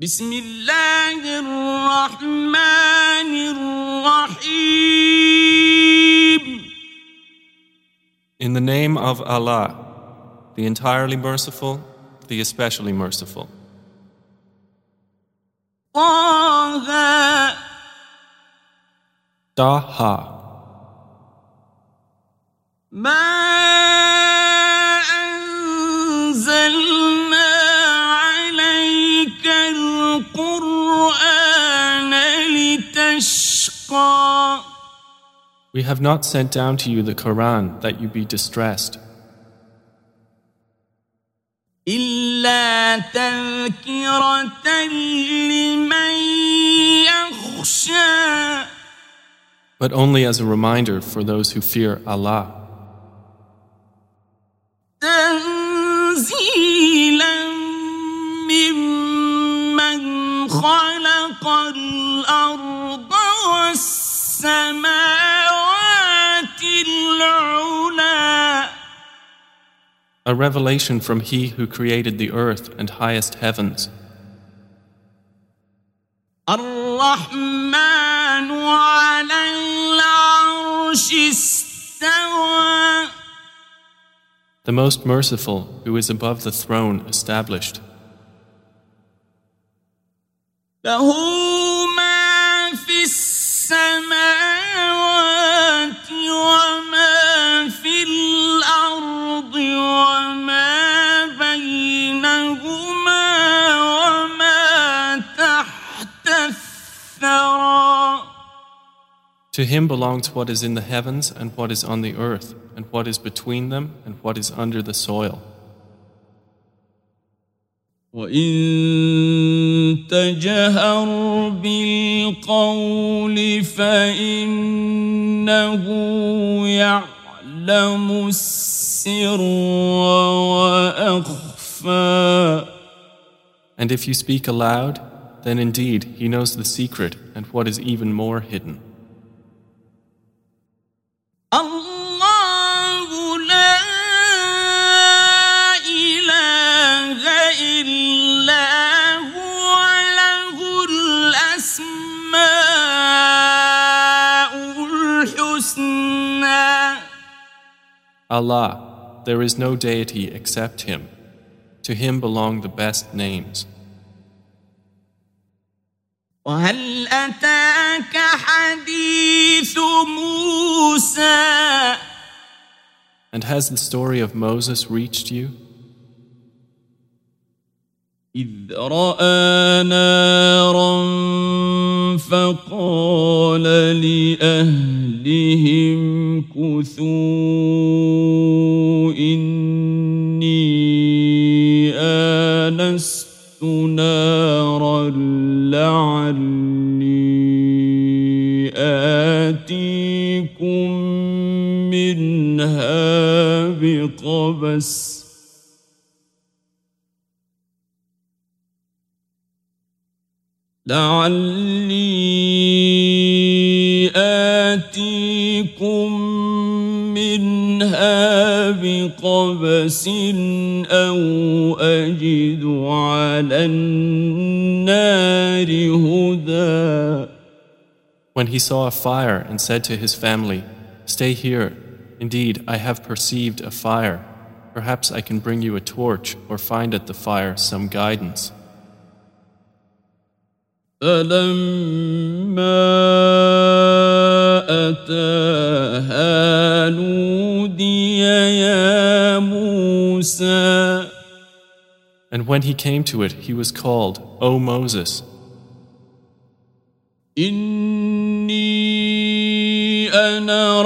بسم الله الرحمن الرحيم In the name of Allah, the entirely merciful, the especially merciful. طه Daha. ما أنزلنا لتشقى We have not sent down to you the Quran that you be distressed, إلا تذكرة لمن يخشى but only as a reminder for those who fear Allah. تنزيلا ممن خلق الأرض والسماوات العلى A revelation from He who created the earth and highest heavens. الرحمن على العرش استوى The most merciful, who is above the throne established. له وما بينهما وما تحت الثرى To him belongs what is in the heavens and what is on the earth, and what is between them and what is under the soil. وإن تجهر بالقول فإنه يعلم السر وأخفى and if you speak aloud, then indeed he knows the secret and what is even more hidden. Allah, there is no deity except him. To him belong the best names. وهل أتاك حديث موسى And has the story of Moses reached you? إذ رأى نارا فقال لأهلهم كثوا بقبس لعلي آتيكم منها بقبس أو أجد على النار هدى When he saw a fire and said to his family, Stay here. Indeed, I have perceived a fire. Perhaps I can bring you a torch or find at the fire some guidance. فلما أتاها نودي يا موسى And when he came to it, he was called, O Moses, إني أنا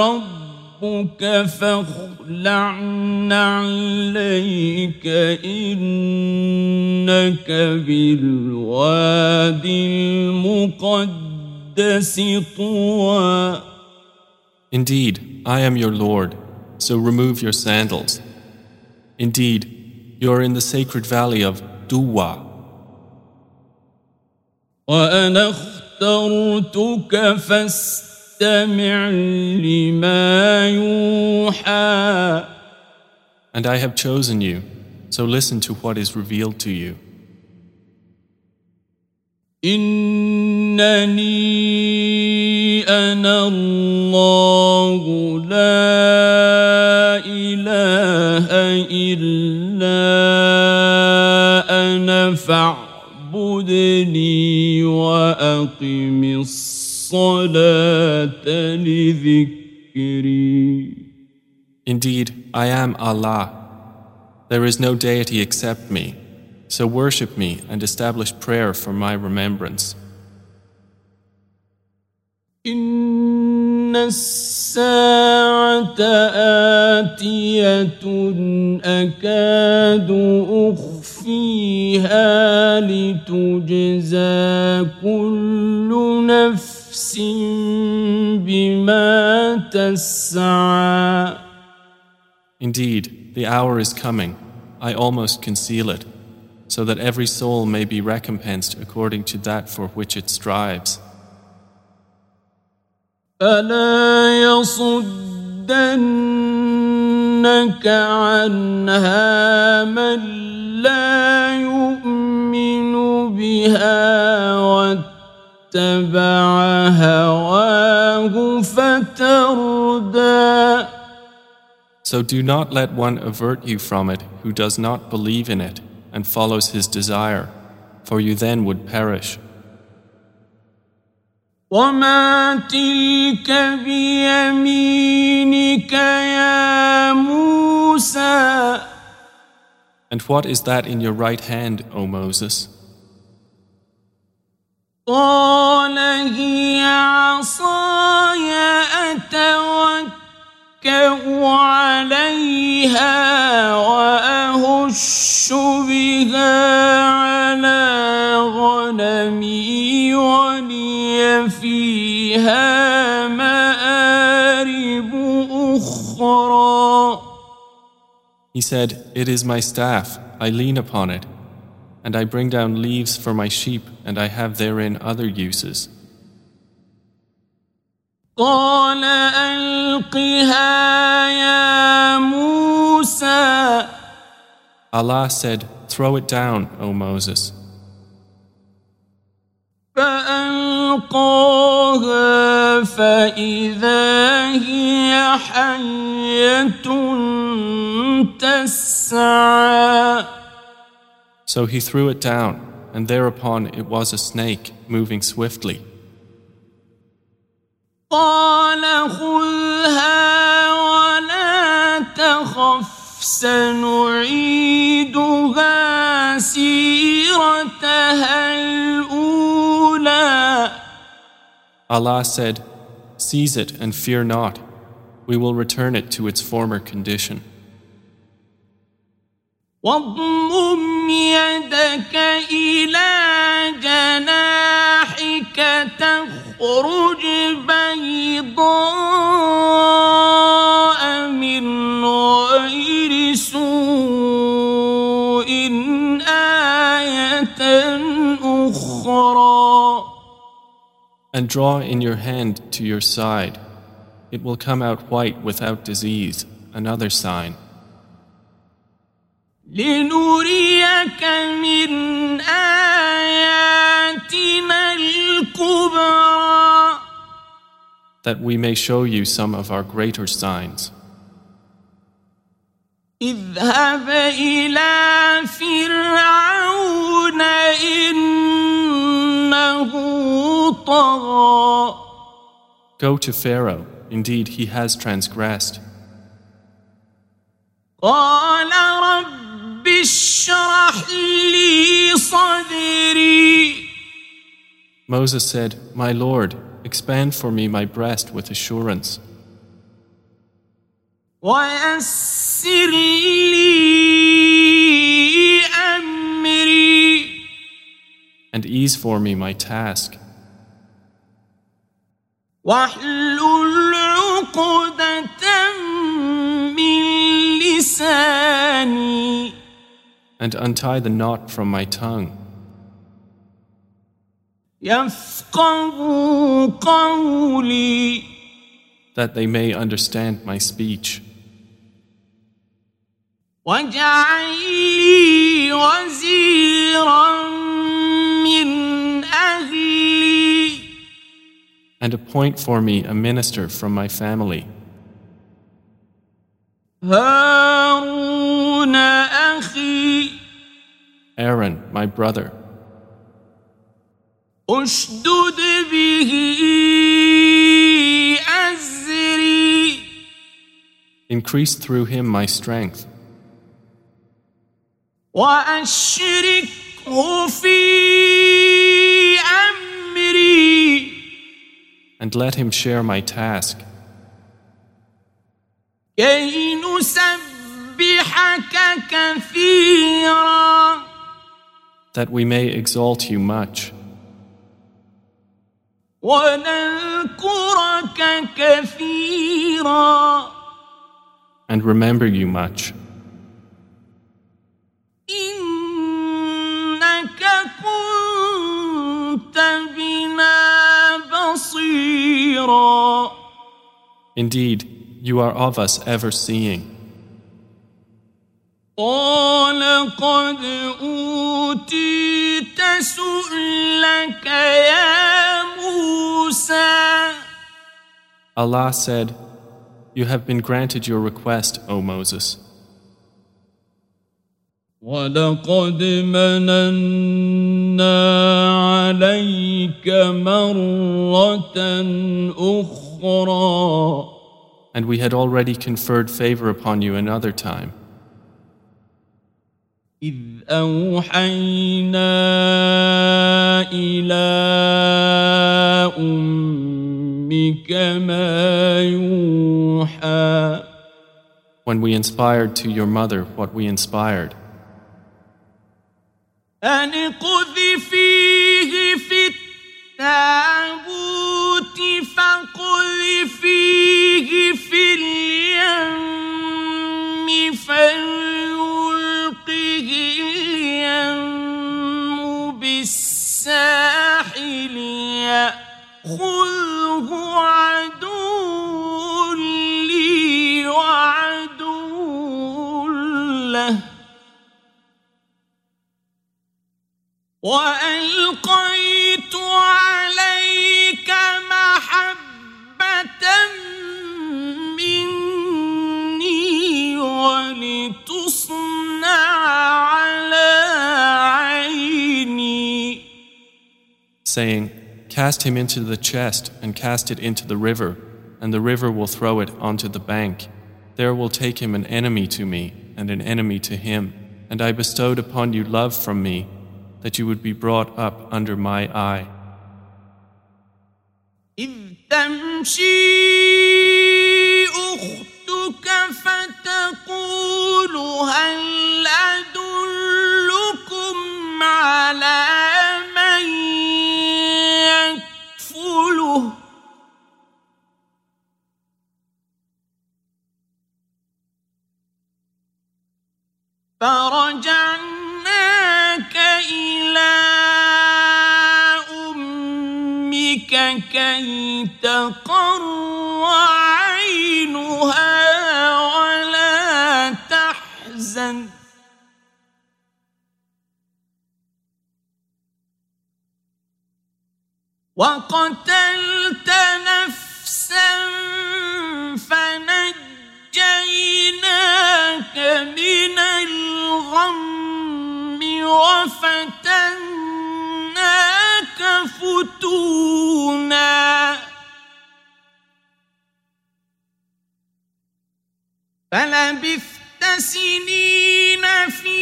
ربك فاخلع عليك إنك المقدس طوى Indeed, I am your Lord, so remove your sandals. Indeed, you are in the sacred valley of Tuwa. وأنا اخترتك فاستقم فاستمع لما يوحى and I have chosen you, so listen to what is revealed to you. إنني أنا الله لا إله إلا أنا فاعبدني وأقم الصلاة لذكري Indeed, I am Allah. There is no deity except me. So worship me and establish prayer for my remembrance. إن الساعة آتية أكاد أخفيها لتجزى كل نفس بما تسعى Indeed, the hour is coming. I almost conceal it, so that every soul may be recompensed according to that for which it strives. فلا يصدنك عنها من لا يؤمن بها واتبع هواه فتردى So do not let one avert you from it who does not believe in it and follows his desire, for you then would perish. وما تلك بيمينك يا موسى And what is that in your right hand, O Moses? قال هي عصاي أتوكل عليها وأهش بها على غنمي ولي فيها مآرب أخرى. He said, It is my staff, I lean upon it, and I bring down leaves for my sheep, and I have therein other uses. قال ألقها يا موسى Allah said, Throw it down, O Moses. فألقاها فإذا هي حية تسعى So he threw it down, and thereupon it was a snake moving swiftly. قال خذها ولا تخف سنعيدها سيرتها الأولى Allah said, Seize it and fear not. We will return it to its former condition. واضمم يدك إلى جناحك تخرج بيضاء من غير سوء آية أخرى And draw in your hand to your side. It will come out white without disease, another sign. لنريك من آياتنا الكبرى that we may show you some of our greater signs. اذهب إلى فرعون إنه طغى Go to Pharaoh, indeed he has transgressed. قال رب اشرح لي صدري Moses said, My Lord, expand for me my breast with assurance, ويسر لي أمري and ease for me my task, واحلل عقدة من لساني and untie the knot from my tongue, يفقه قولي that they may understand my speech. واجعل لي وزيرا من أهلي And appoint for me a minister from my family, هارون أخي Aaron, my brother. اشدد به أزري Increase through him my strength, وأشركه في أمري and let him share my task, كي نسبحك كثيرا that we may exalt you much. And remember you much. Indeed, you are of us ever seeing. قال قد أوتيت سؤلك يا موسى Allah said, You have been granted your request, O Moses. ولقد مننا عليك مرة أخرى And we had already conferred favor upon you another time, إذ أوحينا إلى أمك ما يوحى when we inspired to your mother what we inspired. أن اقذفيه في التابوت فاقذفيه في اليم فليلقه بالساحل يأخذه عدو لي وعدو له. وألقيت عليك محبة saying, Cast him into the chest and cast it into the river, and the river will throw it onto the bank. There will take him an enemy to me and an enemy to him. And I bestowed upon you love from me, that you would be brought up under my eye. إذ تمشي أختك فتقول هل أدلكم على فرجعناك إلى أمك كي تقر عينها ولا تحزن وقتلت نفسا وفتناك فتونا. فلبثت سنين في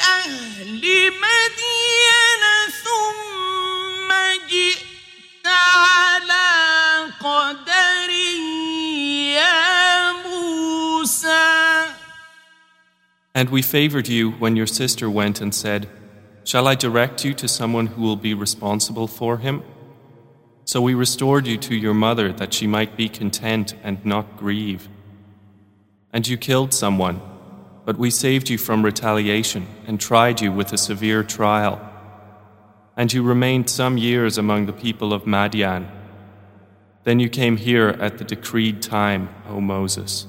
أهل مدين And we favored you when your sister went and said, Shall I direct you to someone who will be responsible for him? So we restored you to your mother that she might be content and not grieve. And you killed someone, but we saved you from retaliation and tried you with a severe trial. And you remained some years among the people of Madian. Then you came here at the decreed time, O Moses.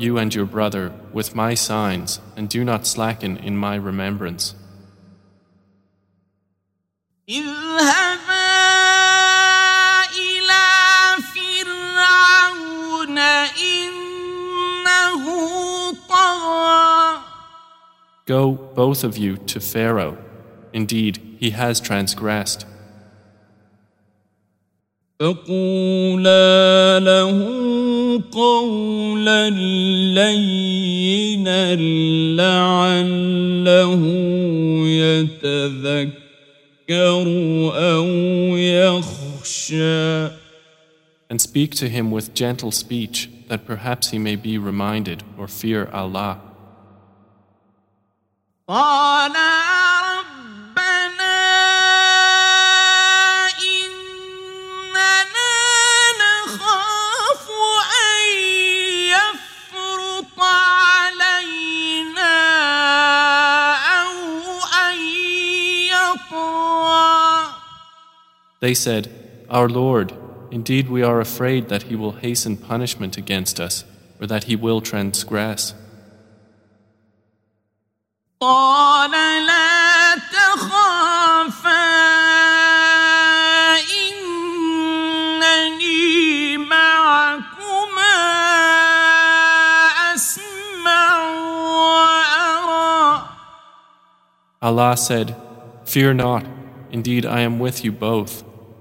you and your brother with my signs and do not slacken in my remembrance. Go, both of you, to Pharaoh. Indeed, he has transgressed. فقولا له قولا لينا لعله يتذكر أو يخشى And speak to him with gentle speech, that perhaps he may be reminded or fear Allah. قال They said, Our Lord, indeed we are afraid that He will hasten punishment against us, or that He will transgress. Allah said, Fear not, indeed I am with you both.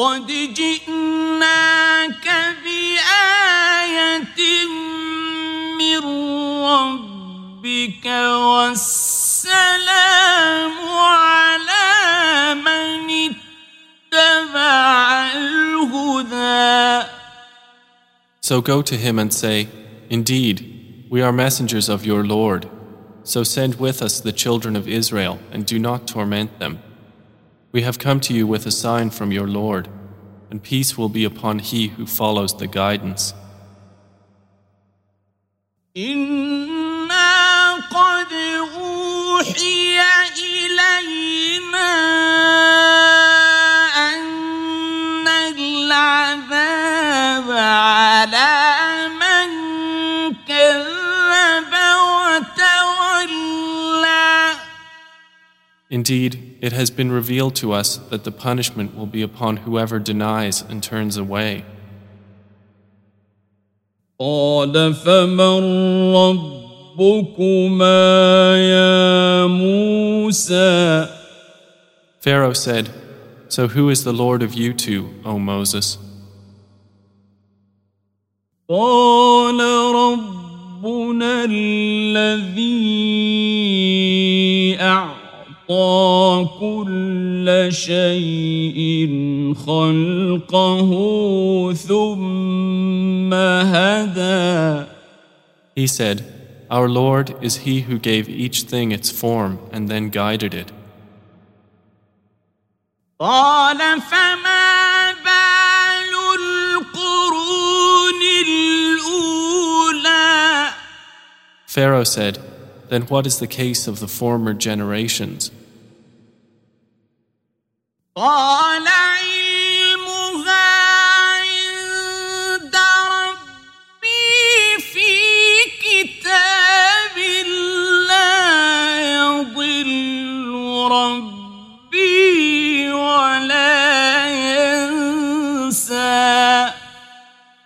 قد جئناك بآية من ربك والسلام على من اتبع الهدى So go to him and say, Indeed, we are messengers of your Lord. So send with us the children of Israel and do not torment them. We have come to you with a sign from your Lord, and peace will be upon he who follows the guidance. Indeed, it has been revealed to us that the punishment will be upon whoever denies and turns away. قال فمن ربكما يا موسى Pharaoh said, So who is the Lord of you two, O Moses? قال ربنا الذي أعطى كل شيء خلقه ثم هدى He said, Our Lord is He who gave each thing its form and then guided it. قال فما بال القرون الأولى Pharaoh said, then what is the case of the former generations?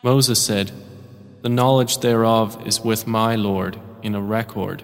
Moses said, The knowledge thereof is with my Lord in a record.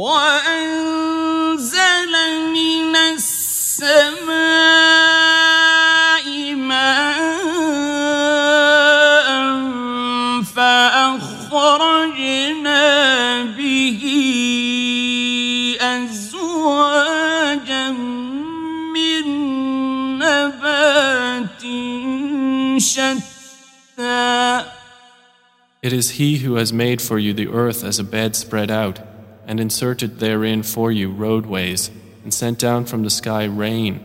وأنزل من السماء ماء فأخرجنا به أزواجا من نبات شتى It is He who has made for you the earth as a bed spread out, and inserted therein for you roadways, and sent down from the sky rain,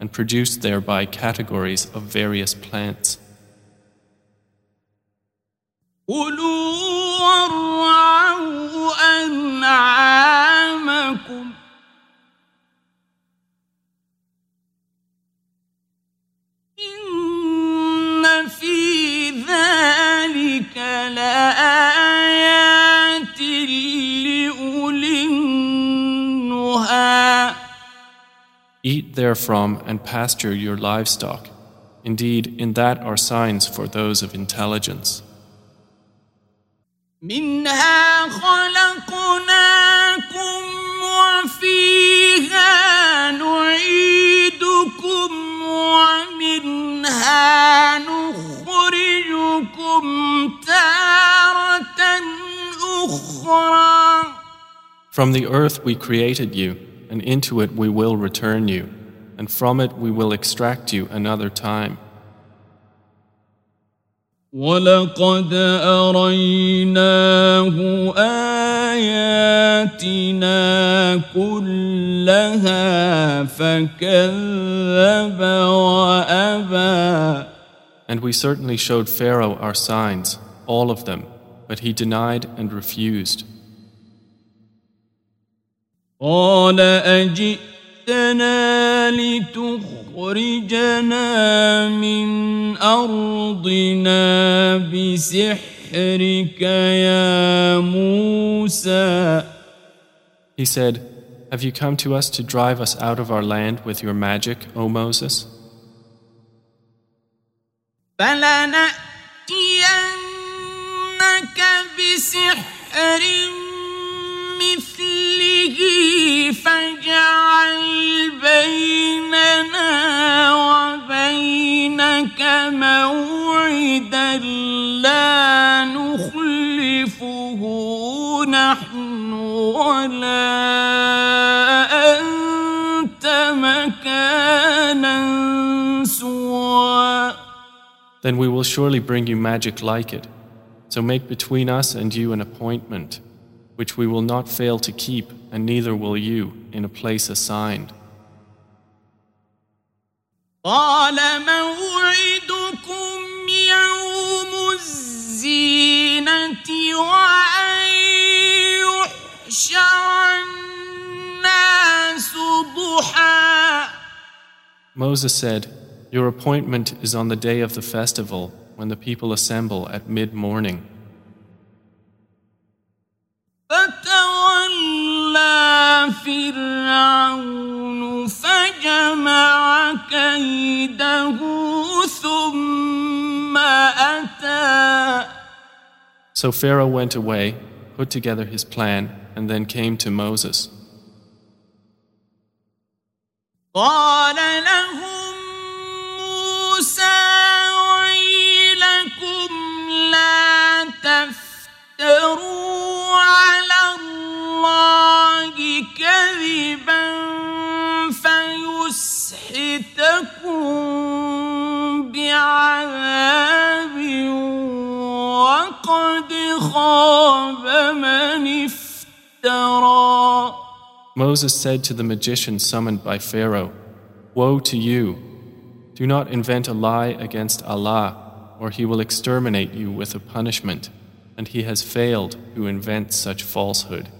and produced thereby categories of various plants. كلوا وارعوا أنعامكم إن في ذلك لآيات Eat therefrom and pasture your livestock. Indeed, in that are signs for those of intelligence. منها خلقناكم وفيها نعيدكم ومنها نخرجكم تارة أخرى From the earth we created you, and into it we will return you, and from it we will extract you another time. ولقد أريناه آياتنا كلها فكذب وأبى And we certainly showed Pharaoh our signs, all of them, but he denied and refused. قال أجئتنا لتخرجنا من أرضنا بسحرك يا موسى He said, Have you come to us to drive us out of our land with your magic, O Moses? فلنأتينك بسحر مثله بيننا وبينك موعدا لا نخلفه نحن ولا أنت مكانا سوى Then we will surely bring you magic like it. So make between us and you an appointment, which we will not fail to keep, and neither will you, in a place assigned. قال موعدكم يوم الزينة وأن يحشر الناس ضحى Moses said, Your appointment is on the day of the festival, when the people assemble at mid morning. فتولى فرعون فجمع كيده ثم أتى So Pharaoh went away, put together his plan, and then came to Moses. قال لهم موسى ويلكم لا تفتروا فيسحتكم بعذاب وقد خاب من افترى Moses said to the magician summoned by Pharaoh, Woe to you! Do not invent a lie against Allah, or he will exterminate you with a punishment, and he has failed who invents such falsehood.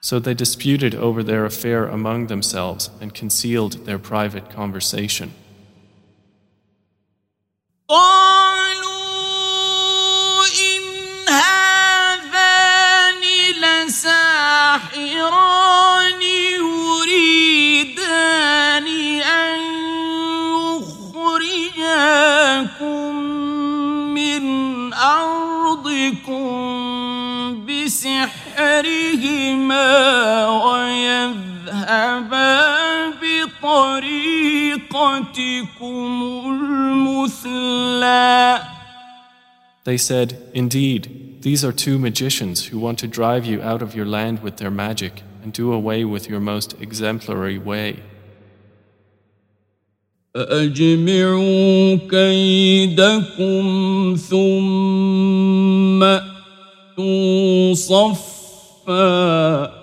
So they disputed over their affair among themselves and concealed their private conversation. قالوا أرضكم بسحرهما ويذهبا بطريقتكم المثلى They said, Indeed, these are two magicians who want to drive you out of your land with their magic and do away with your most exemplary way. فأجمعوا كيدكم ثم أتوا صفا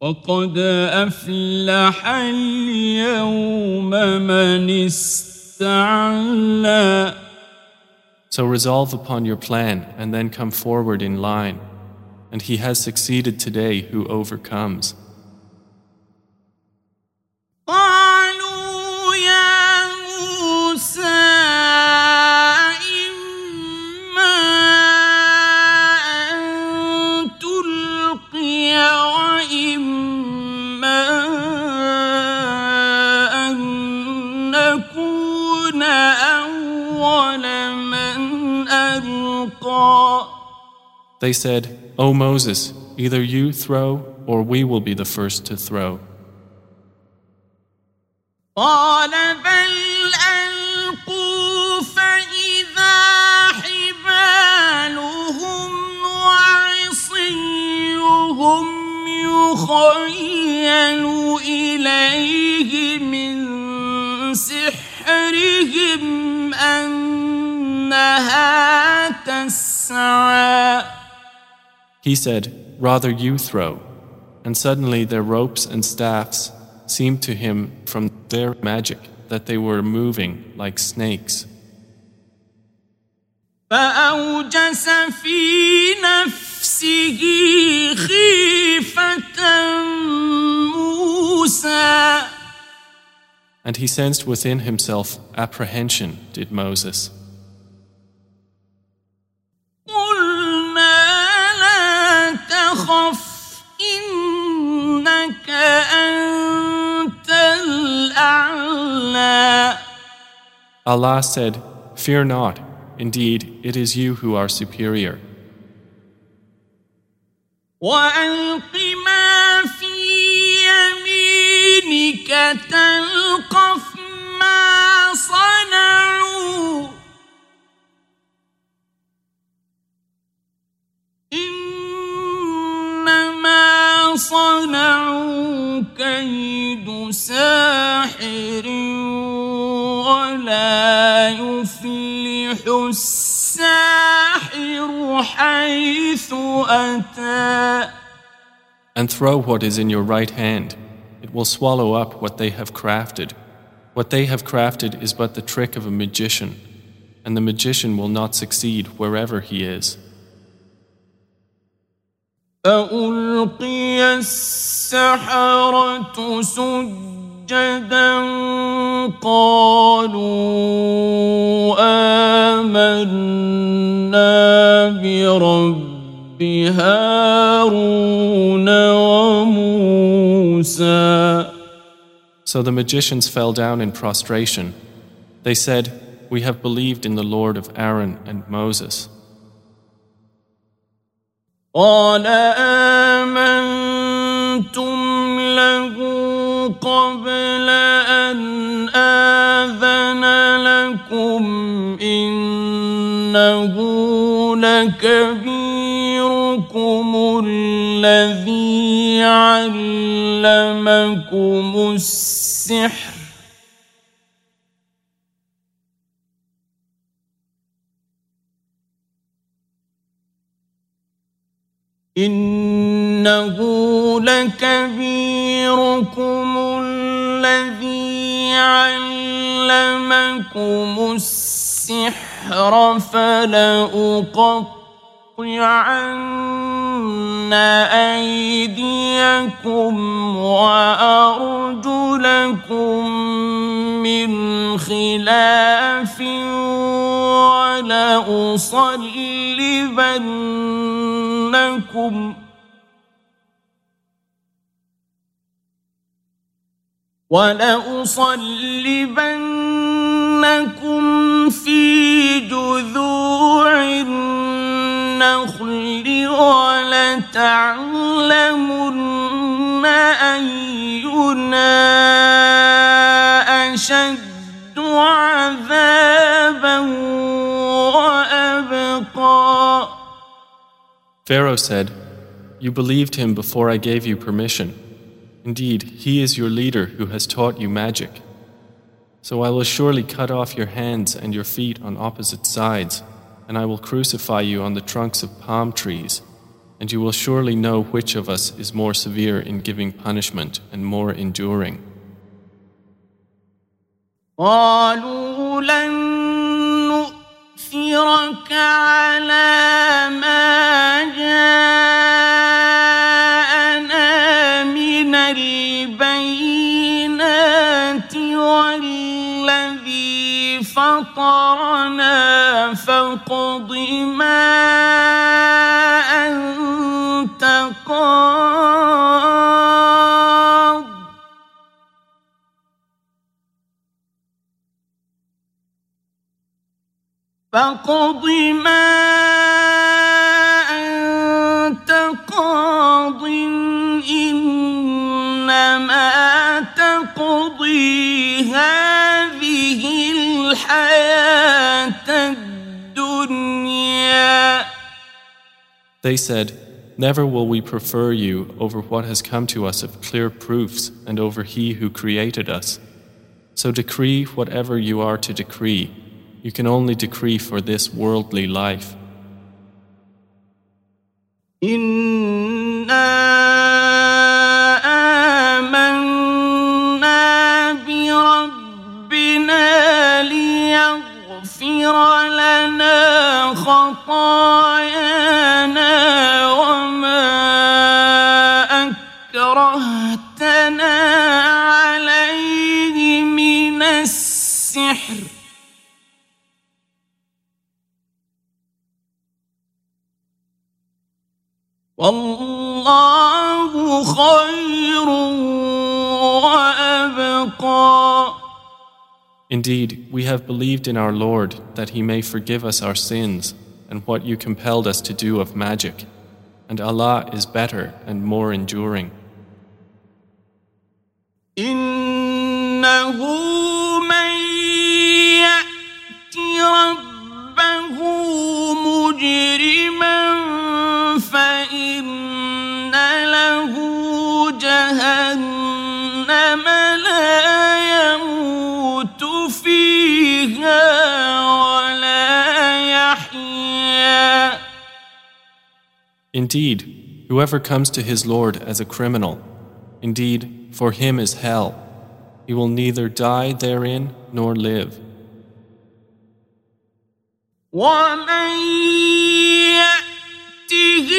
وقد أفلح اليوم من استعلى So resolve upon your plan and then come forward in line. And he has succeeded today who overcomes. They said, O Moses, either you throw or we will be the first to throw. He said, Rather you throw. And suddenly their ropes and staffs seemed to him from their magic that they were moving like snakes. فأوجس في نفسه خيفة موسى And he sensed within himself apprehension, did Moses. Allah said, Fear not, indeed, it is you who are superior. وألق ما في يمينك تلقف ما صنعوا إنما صنعوا كيد ساحر ولا يفلح الساحر حيث أتى And throw what is in your right hand. It will swallow up what they have crafted. What they have crafted is but the trick of a magician, and the magician will not succeed wherever he is. فألقي السحرة سجدا قالوا آمنا برب هارون وموسى So the magicians fell down in prostration. They said, We have believed in the Lord of Aaron and Moses. قال آمنتم له قبل أن آذن لكم إنه لكبيركم الذي علمكم السحر. إنه لكبيركم الذي علمكم السحر فلأقطعن أيديكم وأرجلكم من خلاف ولأصلبنكم ولأصلبنكم في جذوع النخل ولتعلمن أينا أشد عذابا وأبقى. Pharaoh said, You believed him before I gave you permission. Indeed, he is your leader who has taught you magic. So I will surely cut off your hands and your feet on opposite sides, and I will crucify you on the trunks of palm trees, and you will surely know which of us is more severe in giving punishment and more enduring. قالوا لن نؤثرك على ما فطرنا فاقض ما أنت قاض. فاقض ما أنت قاض إنما تقضي الدنيا They said, Never will we prefer you over what has come to us of clear proofs and over He who created us. So decree whatever you are to decree. You can only decree for this worldly life. إنا ليغفر لنا خطايانا وما أكرهتنا عليه من السحر. والله خير وأبقى. Indeed, we have believed in our Lord that He may forgive us our sins and what you compelled us to do of magic. And Allah is better and more enduring. إنه Indeed, whoever comes to his Lord as a criminal, indeed, for him is hell. He will neither die therein nor live. ومن يأته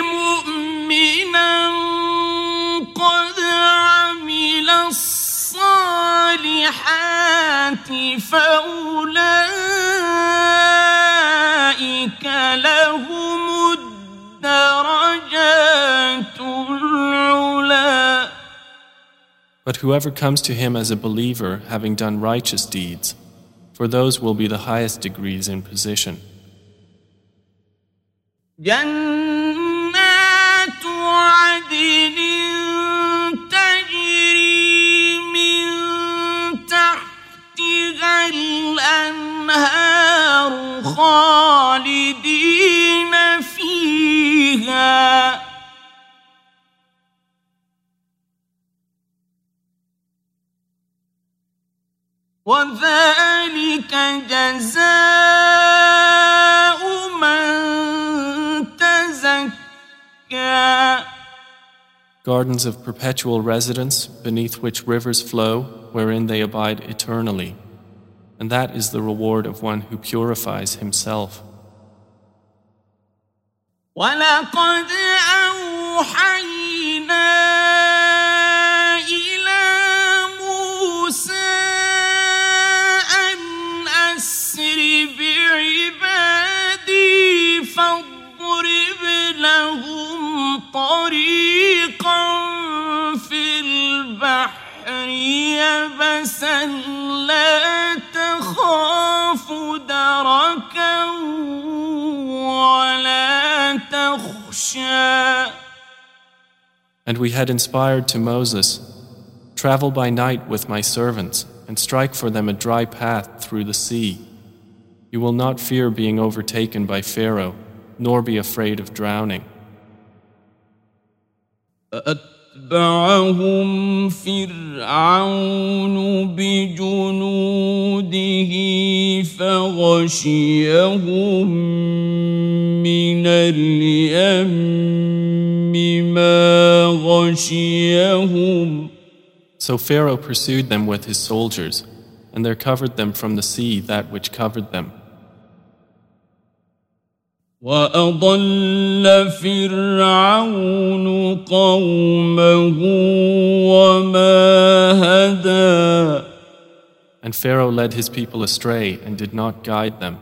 مؤمنا قد عمل الصالحات فأولئك لهم But whoever comes to him as a believer having done righteous deeds, for those will be the highest degrees in position. جنات عدن تجري من تحتها الأنهار خالدين فيها وذلك جزاء من تزكى gardens of perpetual residence beneath which rivers flow, wherein they abide eternally. And that is the reward of one who purifies himself. ولقد أوحينا فاضرب لهم طريقا في البحر يبسا لا تخاف دركا ولا تخشى And we had inspired to Moses, Travel by night with my servants, and strike for them a dry path through the sea. You will not fear being overtaken by Pharaoh, nor be afraid of drowning. فأتبعهم فرعون بجنوده فغشيهم من اليم ما غشيهم So Pharaoh pursued them with his soldiers, and there covered them from the sea that which covered them. وأضل فرعون قومه وما هدى And Pharaoh led his people astray and did not guide them.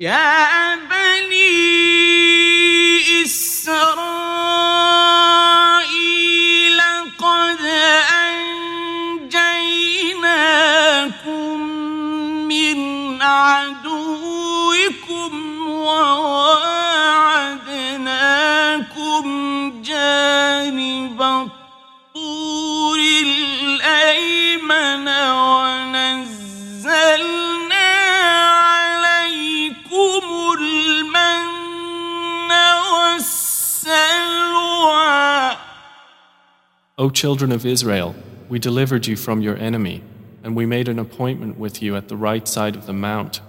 يا بني الأيمن ونزلنا عليكم المن والسلوى O children of Israel, we delivered you from your enemy, and we made an appointment with you at the right side of the mount,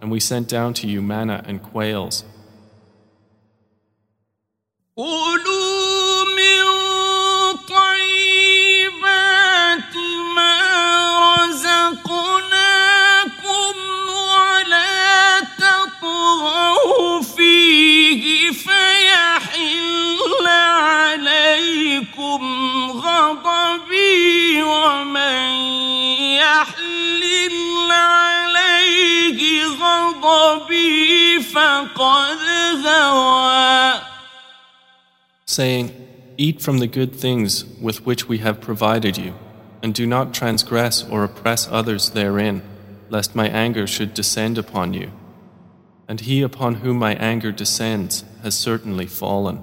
and we sent down to you manna and quails. ومن يحلل عليه غضبي فقد هوى saying, Eat from the good things with which we have provided you, and do not transgress or oppress others therein, lest my anger should descend upon you. And he upon whom my anger descends has certainly fallen.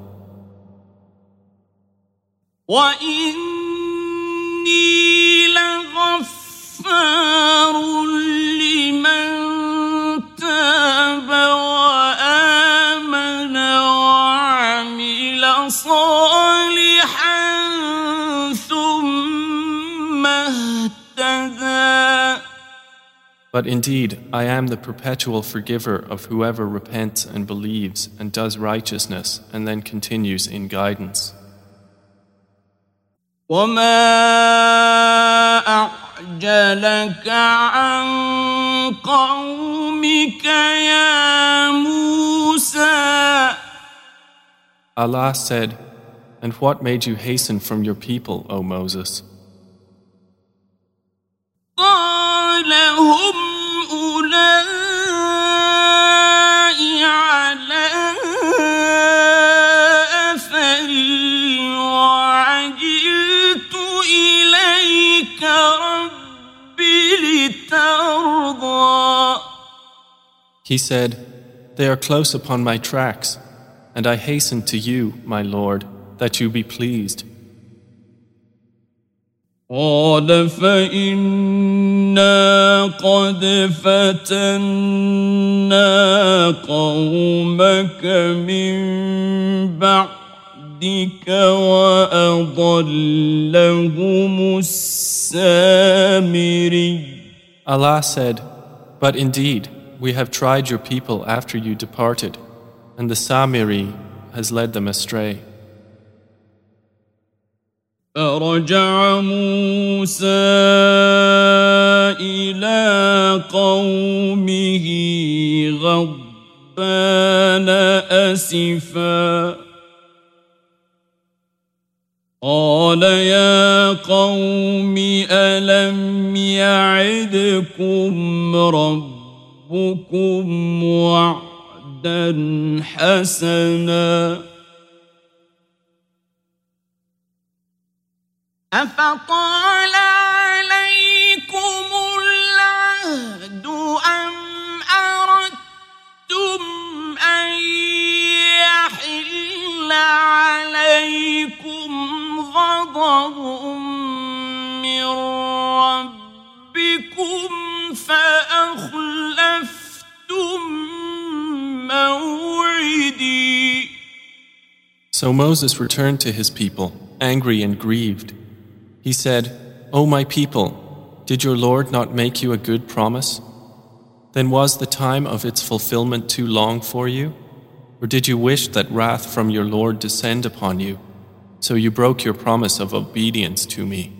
وإني But indeed, I am the perpetual forgiver of whoever repents and believes and does righteousness and then continues in guidance. وما أعجلك عن قومك يا موسى Allah said, And what made you hasten from your people, O Moses? قال هم أولئك إليك ربي لترضى He said, They are close upon my tracks, and I hasten to you, my Lord, that you be pleased. قال فإنا قد فتنا قومك من بعدك وأضلهم السامري Allah said, But indeed, we have tried your people after you departed, and the Samiri has led them astray. فرجع موسى إلى قومه غضبان أسفا قال يا قوم ألم يعدكم ربكم وعدا حسنا؟ أفطال عليكم العهد أم أردتم أن يحل عليكم غضب من ربكم فأخلفتم موعدي So Moses returned to his people, angry and grieved. He said, O my people, did your Lord not make you a good promise? Then was the time of its fulfillment too long for you? Or did you wish that wrath from your Lord descend upon you? So you broke your promise of obedience to me.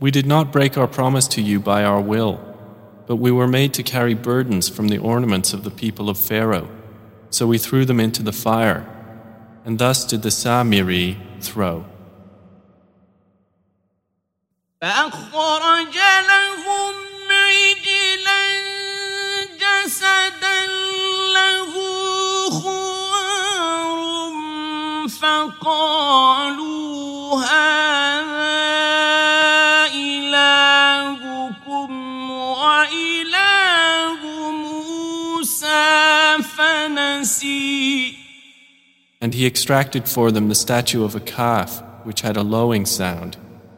We did not break our promise to you by our will, but we were made to carry burdens from the ornaments of the people of Pharaoh. So we threw them into the fire, and thus did the Samiri throw. فأخرج لهم عجلا جسدا له خوار فقالوا هذا And he extracted for them the statue of a calf, which had a lowing sound.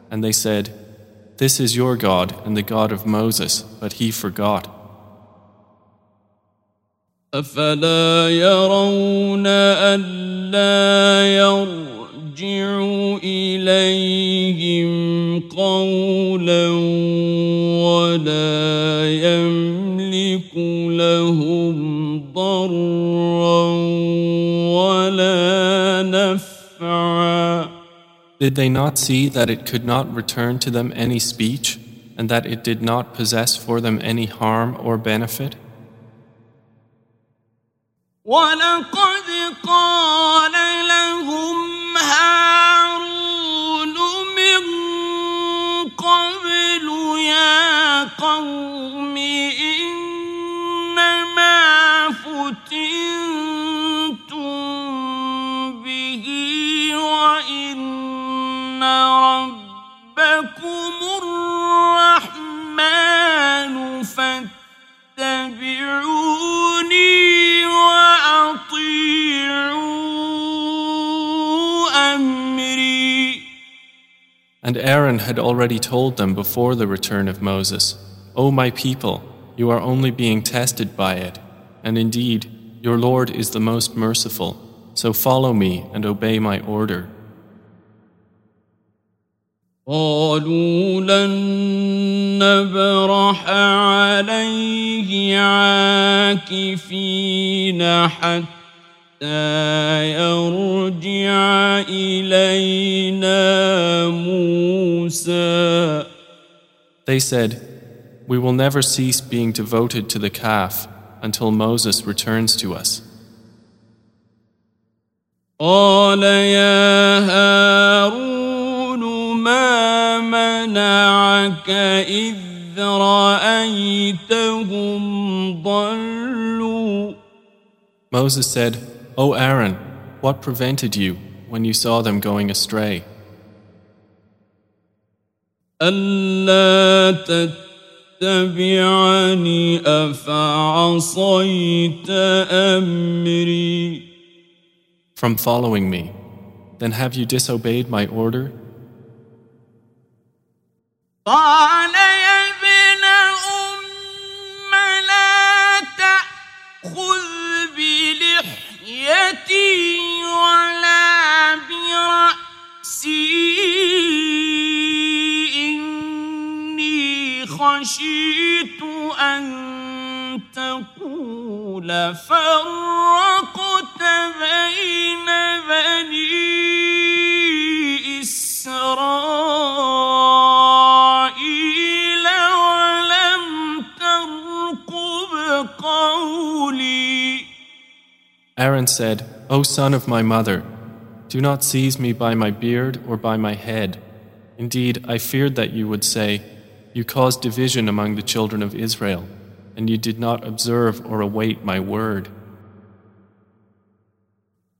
And they said, This is your God and the God of Moses, but he forgot. أفلا يرون ألا يرجع إليهم قولا ولا ضرا ولا نفعا Did they not see that it could not return to them any speech, and that it did not possess for them any harm or benefit? ولقد قال ربكم الرحمن فاتبعوني وأطيعوا أمري And Aaron had already told them before the return of Moses, O my people, you are only being tested by it, and indeed, your Lord is the most merciful, so follow me and obey my order. قالوا لن نبرح عليه عاكفين حتى يرجع إلينا موسى They said, We will never cease being devoted to the calf until Moses returns to us. قال يا هارون ما منعك إذ رأيتهم ضلوا Moses said, O Aaron, what prevented you when you saw them going astray? ألا تتبعني أفعصيت أمري From following me, then have you disobeyed my order? قال يا ابن أم لا تأخذ بلحيتي ولا برأسي إني خشيت أن تقول فرقت بين بني إسرائيل. Aaron said, O son of my mother, do not seize me by my beard or by my head. Indeed, I feared that you would say, You caused division among the children of Israel, and you did not observe or await my word.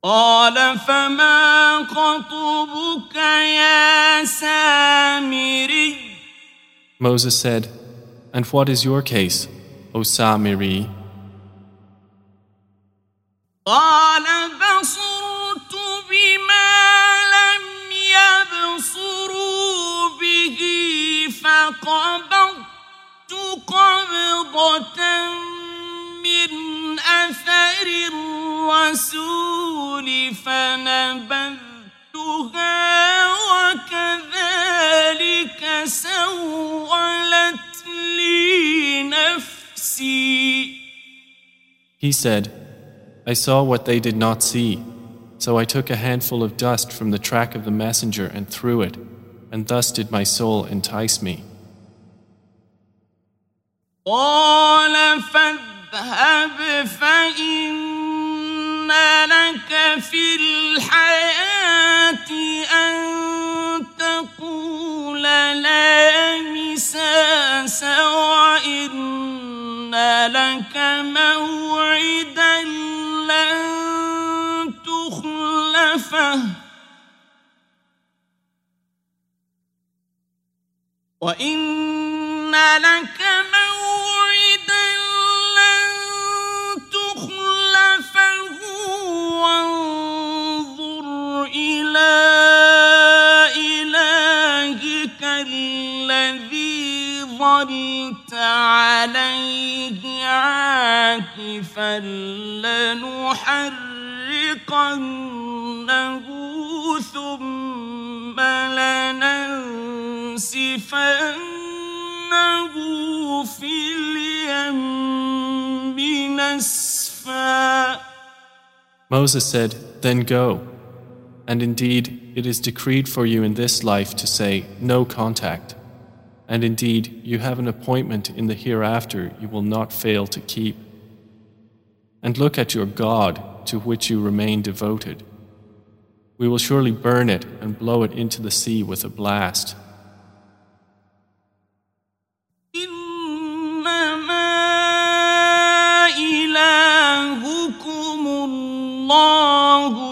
قال فما خطبك يا سامري Moses said, And what is your case, O Samiri? قال بصرت بما لم يبصروا به فقبضت قبضة من أثر الرسول فنبذتها وكذلك سولت لي نفسي. He said, I saw what they did not see, so I took a handful of dust from the track of the messenger and threw it, and thus did my soul entice me. قال فاذهب فإن لك في وإن لك موعدا لن تخلفه وانظر إلى إلهك الذي ظلت عليه عاكفا لنحرقنه ثم لننسفنه في اليم نسفا Moses said, Then go. And indeed, it is decreed for you in this life to say, No contact. And indeed, you have an appointment in the hereafter you will not fail to keep. And look at your God to which you remain devoted. We will surely burn it and blow it into the sea with a blast. إنما إلهكم الله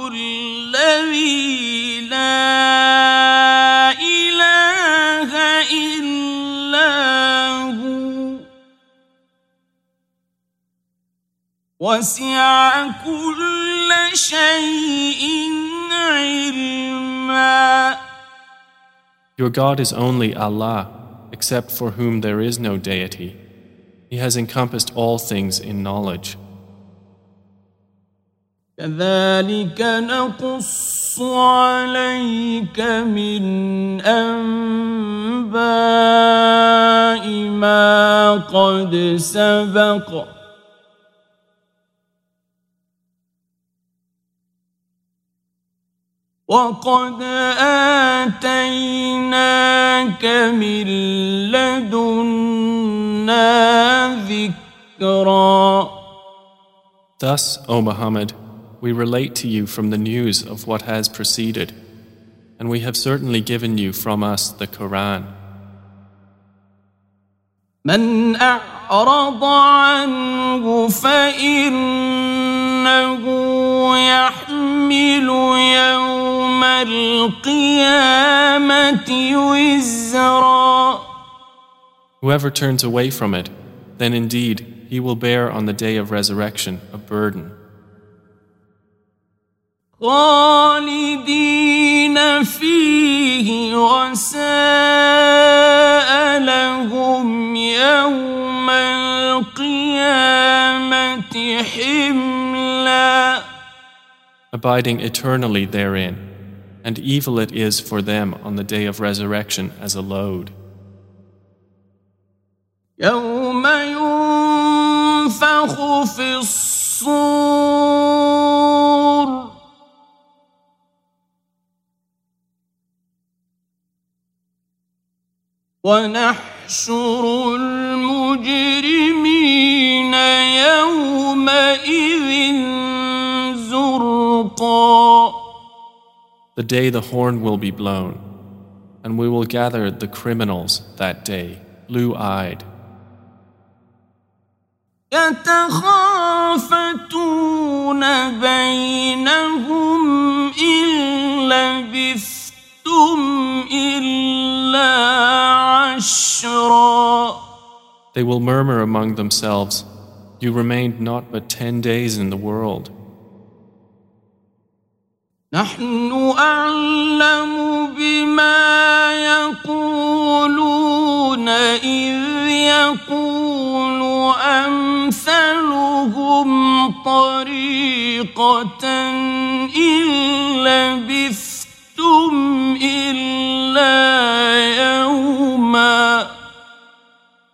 وسع كل شيء علما Your God is only Allah, except for whom there is no deity. He has encompassed all things in knowledge. كذلك نقص عليك من أنباء ما قد سبق وقد آتيناك من لدنا ذكرًا Thus, O Muhammad, we relate to you from the news of what has preceded, and we have certainly given you from us the Quran. من أعرض عنه فإنه يحمل يوم Whoever turns away from it, then indeed he will bear on the day of resurrection a burden. خالدين فيه وساء لهم يوم القيامة حملا Abiding eternally therein, and evil it is for them on the day of resurrection as a load. يوم ينفخ في الصور ونحشر المجرمين يومئذ The day the horn will be blown, and we will gather the criminals that day, blue eyed. يتخافتون بينهم إن لبثتم إلا عشرا They will murmur among themselves, You remained not but ten days in the world. نحن أعلم بما يقولون إذ يقول أمثلهم طريقة إن لبثتم إلا يوما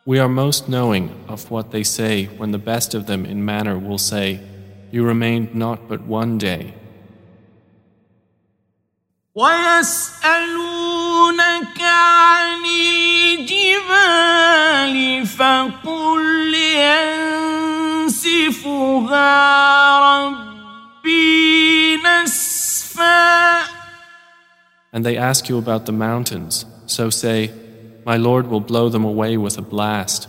We are most knowing of what they say when the best of them in manner will say, You remained not but one day. ويسألونك عن الجبال فقل ينسفها ربي نسفا And they ask you about the mountains, so say, My Lord will blow them away with a blast.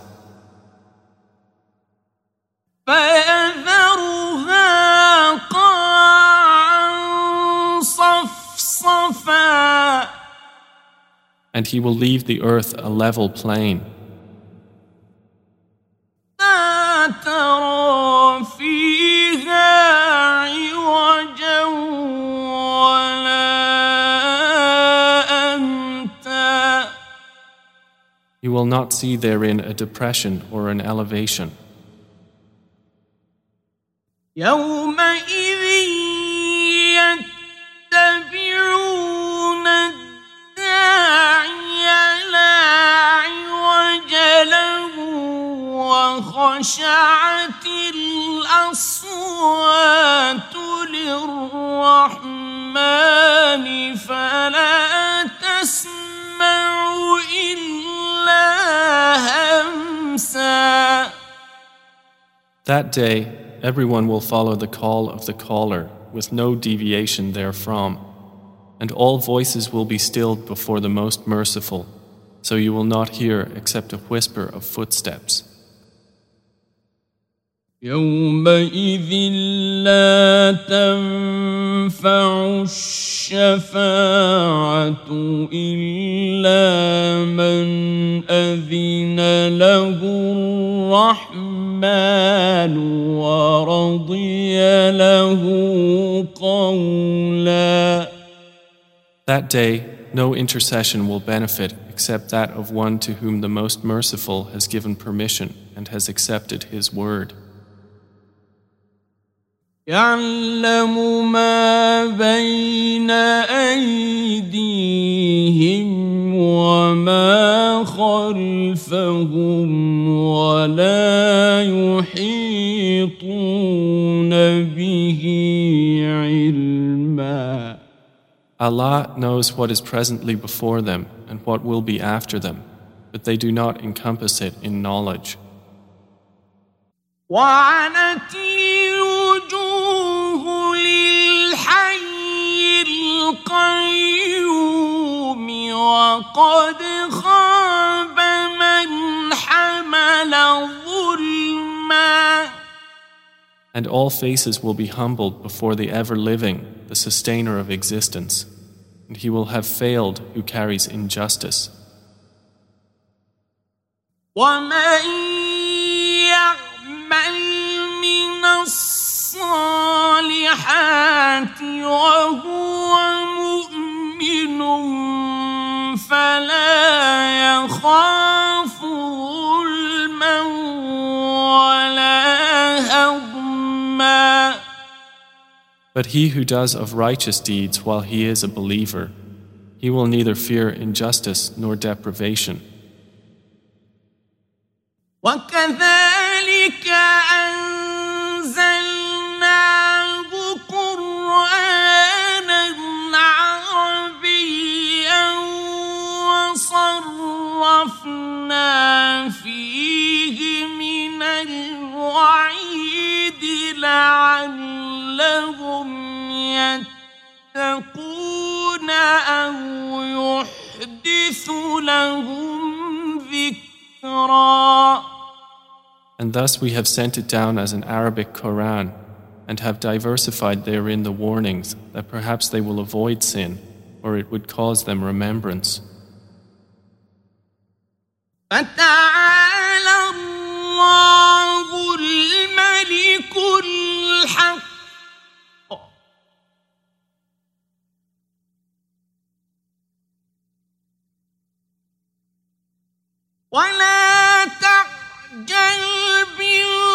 فيذرها And he will leave the earth a level plain. لا ترى فيها عوجا ولا أمتا You will not see therein a depression or an elevation. يومئذ وخشعت الأصوات للرحمن فلا تسمع إلا همسا That day, everyone will follow the call of the caller with no deviation therefrom, and all voices will be stilled before the Most Merciful, so you will not hear except a whisper of footsteps. يومئذ لا تنفع الشفاعة إلا من أذن له الرحمن ورضي له قولا That day, no intercession will benefit except that of one to whom the Most Merciful has given permission and has accepted his word. يعلم ما بين أيديهم وما خلفهم ولا يحيطون به علما Allah knows what is presently before them and what will be after them, but they do not encompass it in knowledge. وعنت وقد خاب من حمل ظلما And all faces will be humbled before the ever living, the sustainer of existence. And he will have failed who carries injustice. ومن يعمل من الصالحات وهو مؤمن فلا يخاف ظلما ولا هضما But he who does of righteous deeds while he is a believer, he will neither fear injustice nor deprivation. وكذلك لعلهم يتقون أو يحدث لهم ذكرًا And thus we have sent it down as an Arabic Quran, and have diversified therein the warnings that perhaps they will avoid sin, or it would cause them remembrance. فتعالى الله الملك الحق. ولا تعجل بالقرآن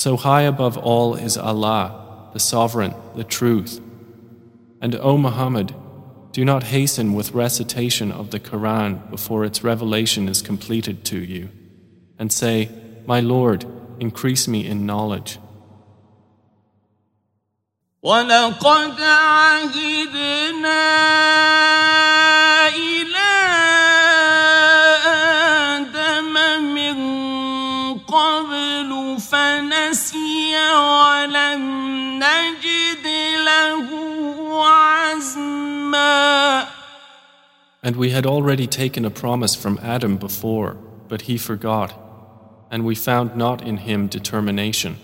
So high above all is Allah, the Sovereign, the Truth. And O Muhammad, do not hasten with recitation of the Quran before its revelation is completed to you, and say, My Lord, increase me in knowledge. And we had already taken a promise from Adam before, but he forgot, and we found not in him determination.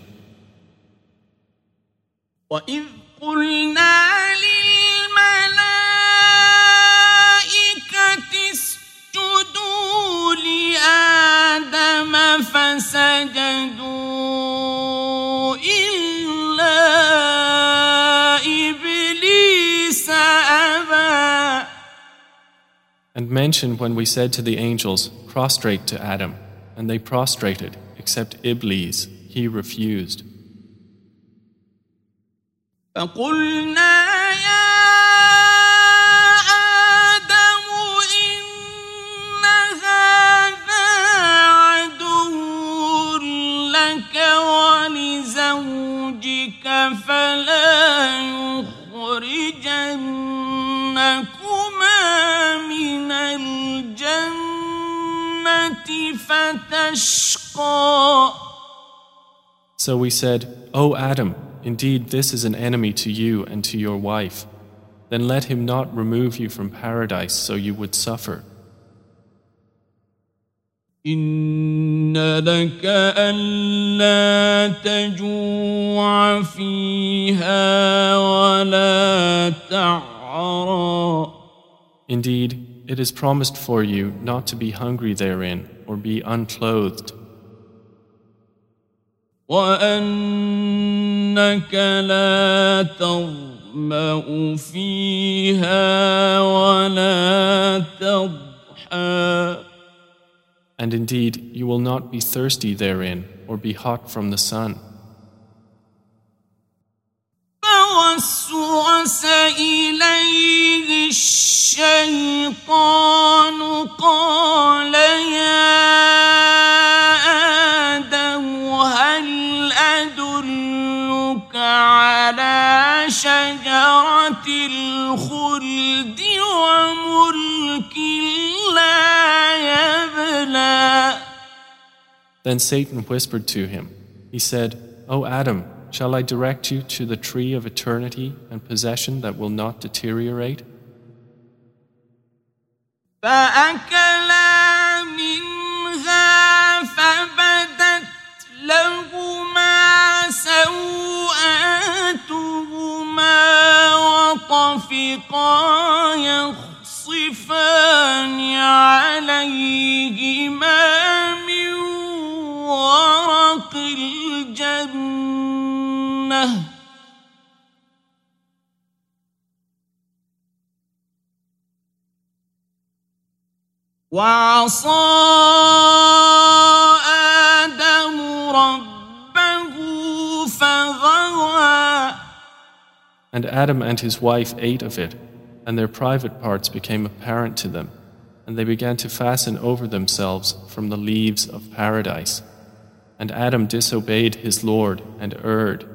وإذ قلنا للملائكة اسجدوا لآدم فسجدوا And mention when we said to the angels, Prostrate to Adam, and they prostrated, except Iblis, he refused. فقلنا يا So we said, O Adam, indeed this is an enemy to you and to your wife. Then let him not remove you from paradise so you would suffer. إن لك ألا تجوع فيها ولا تعرى Indeed, it is promised for you not to be hungry therein or be unclothed, وأنك لا تظمأ فيها ولا تضحى and indeed you will not be thirsty therein or be hot from the sun. فوسوس إليه الشيطان قال يا آدم هل أدلك على الخلد وملك لا يبلى Then Satan whispered to him. He said, O Adam, shall I direct you to the tree of eternity and possession that will not deteriorate? فأكلا منها فبدت لهما سوآتهما وطفقا يخصفان عليهما الجنة وعصى آدم ربه فغوى And Adam and his wife ate of it, and their private parts became apparent to them, and they began to fasten over themselves from the leaves of paradise. And Adam disobeyed his Lord and erred.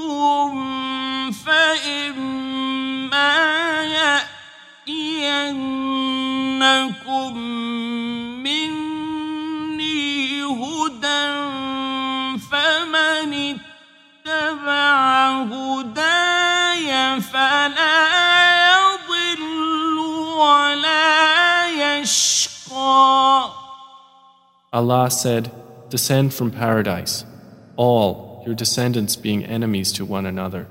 فإما يأتينكم مني هدى فمن اتبع هداي فلا يضل ولا يشقى. Allah said, Descend from paradise, all your descendants being enemies to one another.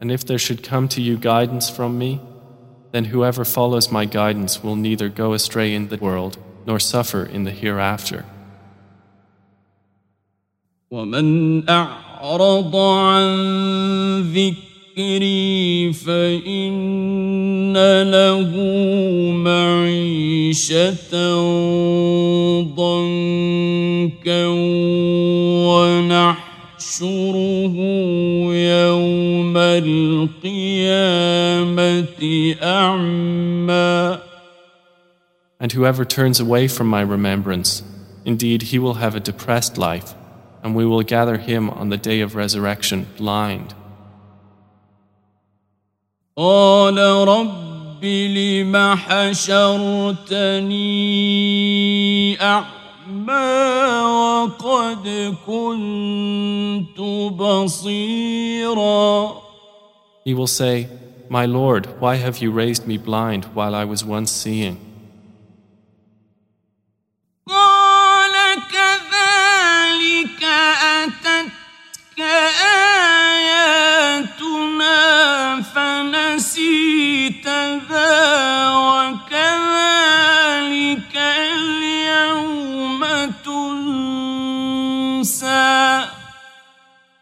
And if there should come to you guidance from me, then whoever follows my guidance will neither go astray in the world nor suffer in the hereafter. ومن أعرض عن ذكري فإن له معيشة ضنكا ونحشره يوم القيامة أعمى And whoever turns away from my remembrance, indeed he will have a depressed life, and we will gather him on the day of resurrection blind. قال رب لم حشرتني أعمى وقد كنت بصيرا He will say, My Lord, why have you raised me blind while I was once seeing?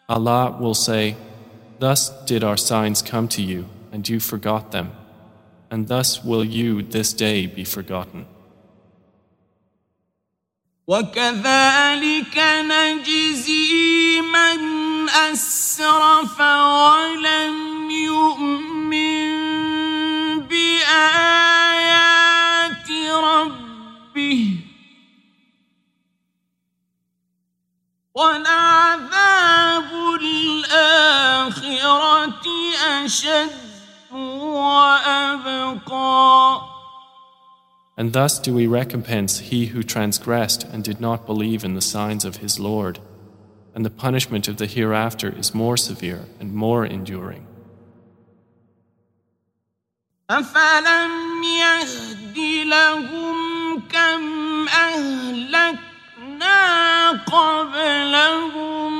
Allah will say, Thus did our signs come to you, and you forgot them, and thus will you this day be forgotten. وكذلك نجزي من أسرف ولم يؤمن بآيات ولعذاب الآخرة أشد وأبقى And thus do we recompense he who transgressed and did not believe in the signs of his Lord, and the punishment of the hereafter is more severe and more enduring. أفلم يهد لهم كم أهلكنا قبلهم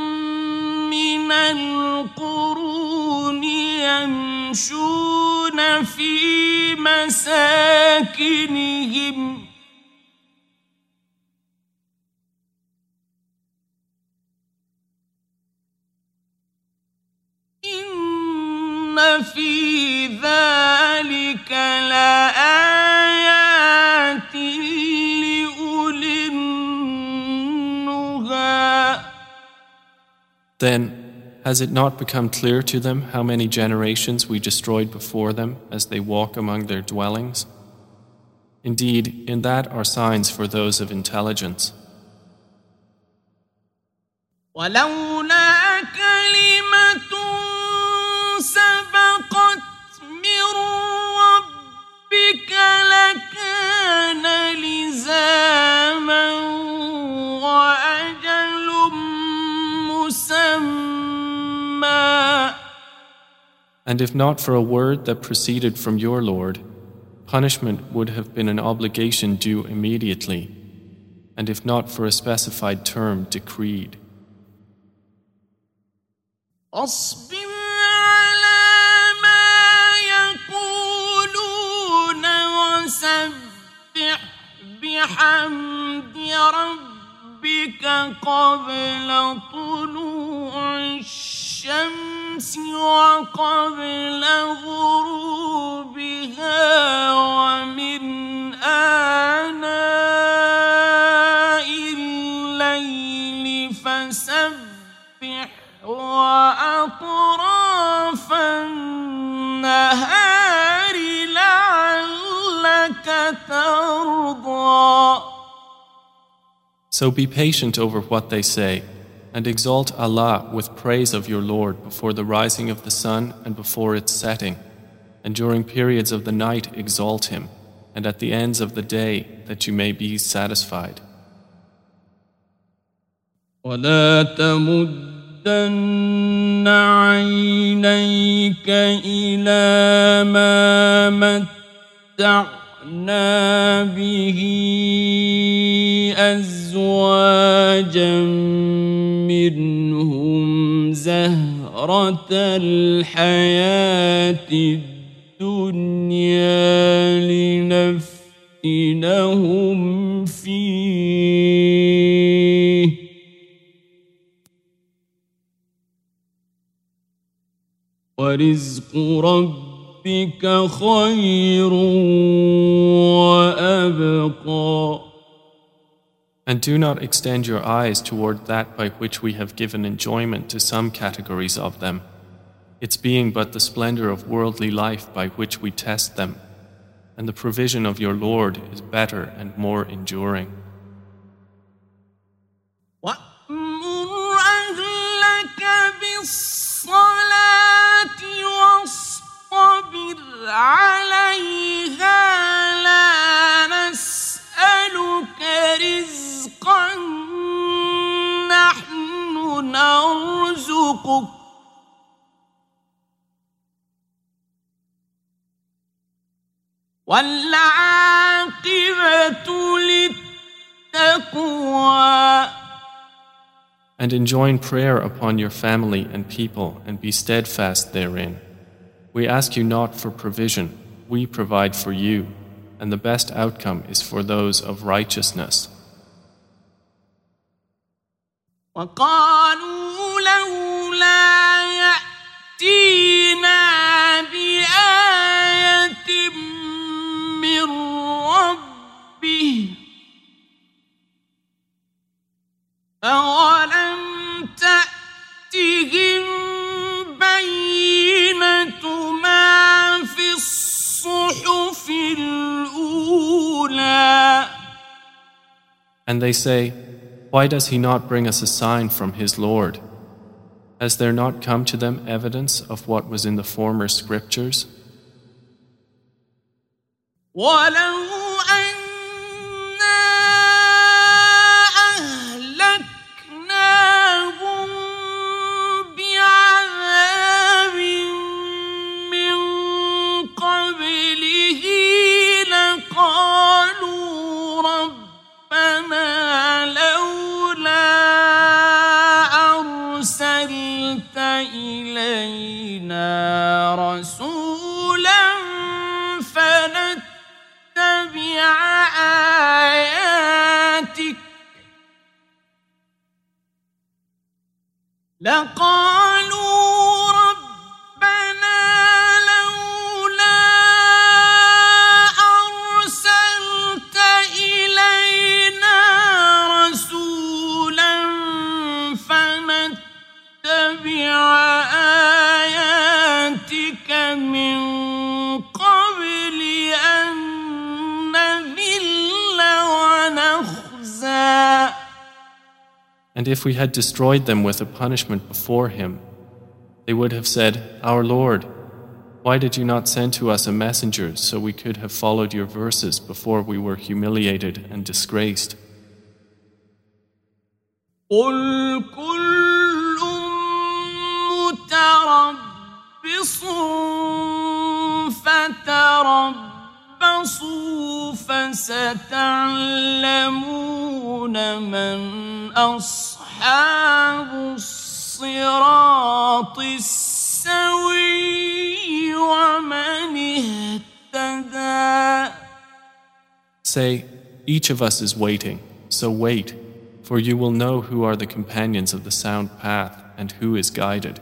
من القرون يمشون في مساكنهم. إن في ذلك لآية Then, has it not become clear to them how many generations we destroyed before them as they walk among their dwellings? Indeed, in that are signs for those of intelligence. ولولا كلمة سبقت من ربك لكان لزاما وأجل And if not for a word that proceeded from your Lord, punishment would have been an obligation due immediately, and if not for a specified term decreed. اصبر على ما يقولون وسبح بحمد ربك قبل طلوع الشمس وقبل غروبها ومن آناء الليل فسبح وأطراف النهار لعلك ترضى. So be patient over what they say, and exalt Allah with praise of your Lord before the rising of the sun and before its setting, and during periods of the night exalt Him, and at the ends of the day that you may be satisfied. ولا تمدن عينيك إلى ما متعنا به أزواجا منهم زهرة الحياة الدنيا لنفتنهم فيه. ورزق ربك خير وأبقى. And do not extend your eyes toward that by which we have given enjoyment to some categories of them, its being but the splendor of worldly life by which we test them, and the provision of your Lord is better and more enduring. وأمر أهلك بالصلاة واصطبر عليها لا نسألك رزقا نحن نرزقك والعاقبة للتقوى And enjoin prayer upon your family and people and be steadfast therein. We ask you not for provision, we provide for you, and the best outcome is for those of righteousness. وقالوا لولا يأتينا بآية من ربه أولم تأتهم بينة ما في الصحف الأولى And they say, Why does he not bring us a sign from his Lord? Has there not come to them evidence of what was in the former scriptures? لقد And if we had destroyed them with a punishment before him, they would have said, Our Lord, why did you not send to us a messenger so we could have followed your verses before we were humiliated and disgraced? قل كل متربص فتربصوا فستعلمون من أصحاب الصراط السوي ومن اهتدى Say, each of us is waiting, so wait, for you will know who are the companions of the sound path and who is guided.